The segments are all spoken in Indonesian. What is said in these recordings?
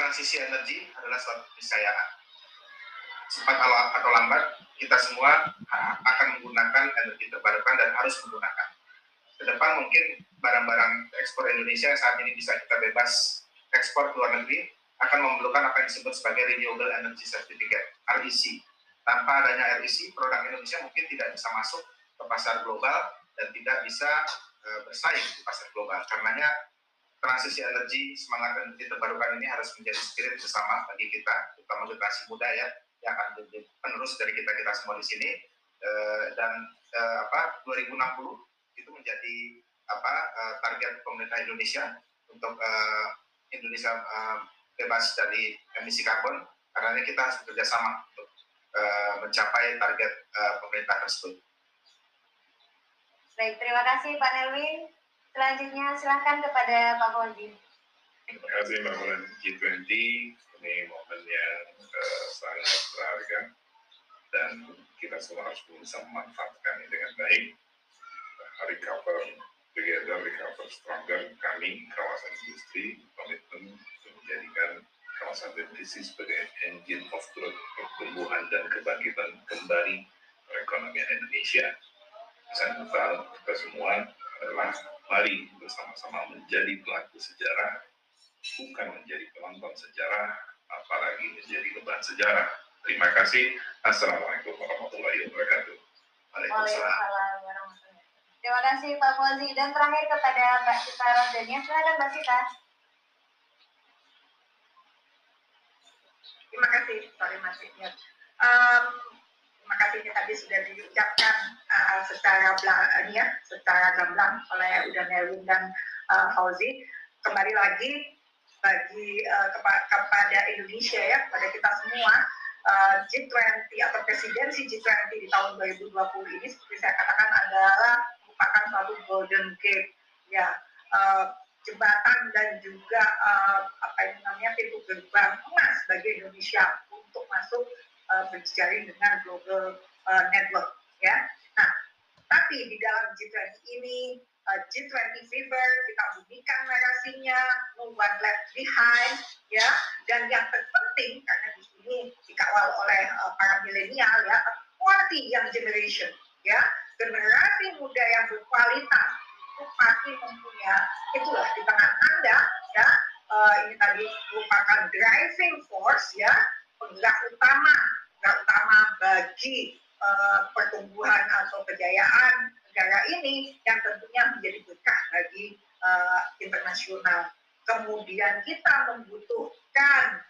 transisi energi adalah suatu keniscayaan. Cepat atau lambat, kita semua akan menggunakan energi terbarukan dan harus menggunakan. Ke depan mungkin barang-barang ekspor Indonesia yang saat ini bisa kita bebas ekspor ke luar negeri akan memerlukan apa yang disebut sebagai Renewable Energy Certificate, REC. Tanpa adanya REC, produk Indonesia mungkin tidak bisa masuk ke pasar global dan tidak bisa uh, bersaing di pasar global. Karenanya transisi energi, semangat energi terbarukan ini harus menjadi spirit bersama bagi kita, terutama generasi muda ya, yang akan menjadi penerus dari kita kita semua di sini. Uh, dan uh, apa 2060 itu menjadi apa uh, target pemerintah Indonesia untuk Indonesia bebas dari emisi karbon karena kita harus bekerjasama untuk uh, mencapai target pemerintah tersebut. Baik, terima kasih Pak Nelwin. Selanjutnya silahkan kepada Pak Fauzi. Terima kasih Mbak Mulan G20. Ini momen yang uh, sangat berharga dan kita semua harus bisa memanfaatkan ini dengan baik. Recover together, recover stronger. Kami, kawasan industri, komitmen untuk menjadikan kawasan BPC sebagai engine of growth, pertumbuhan dan kebangkitan kembali perekonomian Indonesia saya kita semua adalah mari bersama-sama menjadi pelaku sejarah, bukan menjadi penonton sejarah, apalagi menjadi beban sejarah. Terima kasih. Assalamualaikum warahmatullahi wabarakatuh. Waalaikumsalam Terima kasih Pak Fauzi dan terakhir kepada Mbak Sita Rosdania. Silakan Mbak Sita. Terima kasih, sorry masih Um, kasih tadi sudah diucapkan uh, secara ini ya, secara gamblang oleh Udan Erwin dan uh, Fauzi. Kembali lagi bagi uh, kepa kepada Indonesia ya, pada kita semua uh, G20 atau presidensi G20 di tahun 2020 ini seperti saya katakan adalah merupakan suatu golden gate ya uh, jembatan dan juga uh, apa yang namanya pintu gerbang emas bagi Indonesia untuk masuk uh, berjejaring dengan global uh, network ya. Nah, tapi di dalam G20 ini uh, G20 fever kita bumikan narasinya no left behind ya. Dan yang terpenting karena di sini dikawal oleh uh, para milenial ya quality young generation ya. Generasi muda yang berkualitas itu pasti mempunyai itulah di tangan anda ya. Uh, ini tadi merupakan driving force ya penggerak utama penggerak utama bagi uh, pertumbuhan atau kejayaan negara ini yang tentunya menjadi berkah bagi uh, internasional. Kemudian kita membutuhkan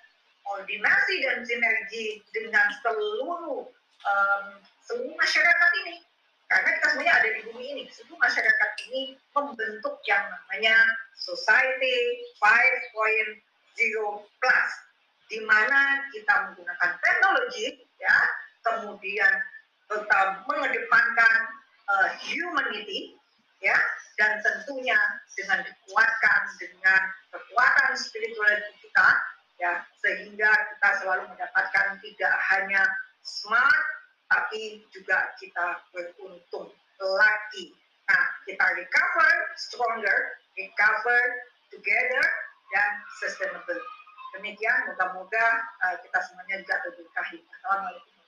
koordinasi dan sinergi dengan seluruh um, seluruh masyarakat ini. Karena kita semuanya ada di bumi ini. Seluruh masyarakat ini membentuk yang namanya society 5.0 plus di mana kita menggunakan teknologi ya kemudian tetap mengedepankan uh, humanity ya dan tentunya dengan dikuatkan dengan kekuatan spiritual kita ya sehingga kita selalu mendapatkan tidak hanya smart tapi juga kita beruntung lagi. Nah kita recover stronger recover together dan sustainable Demikian, moga-moga uh, kita semuanya juga terberkahi. Assalamualaikum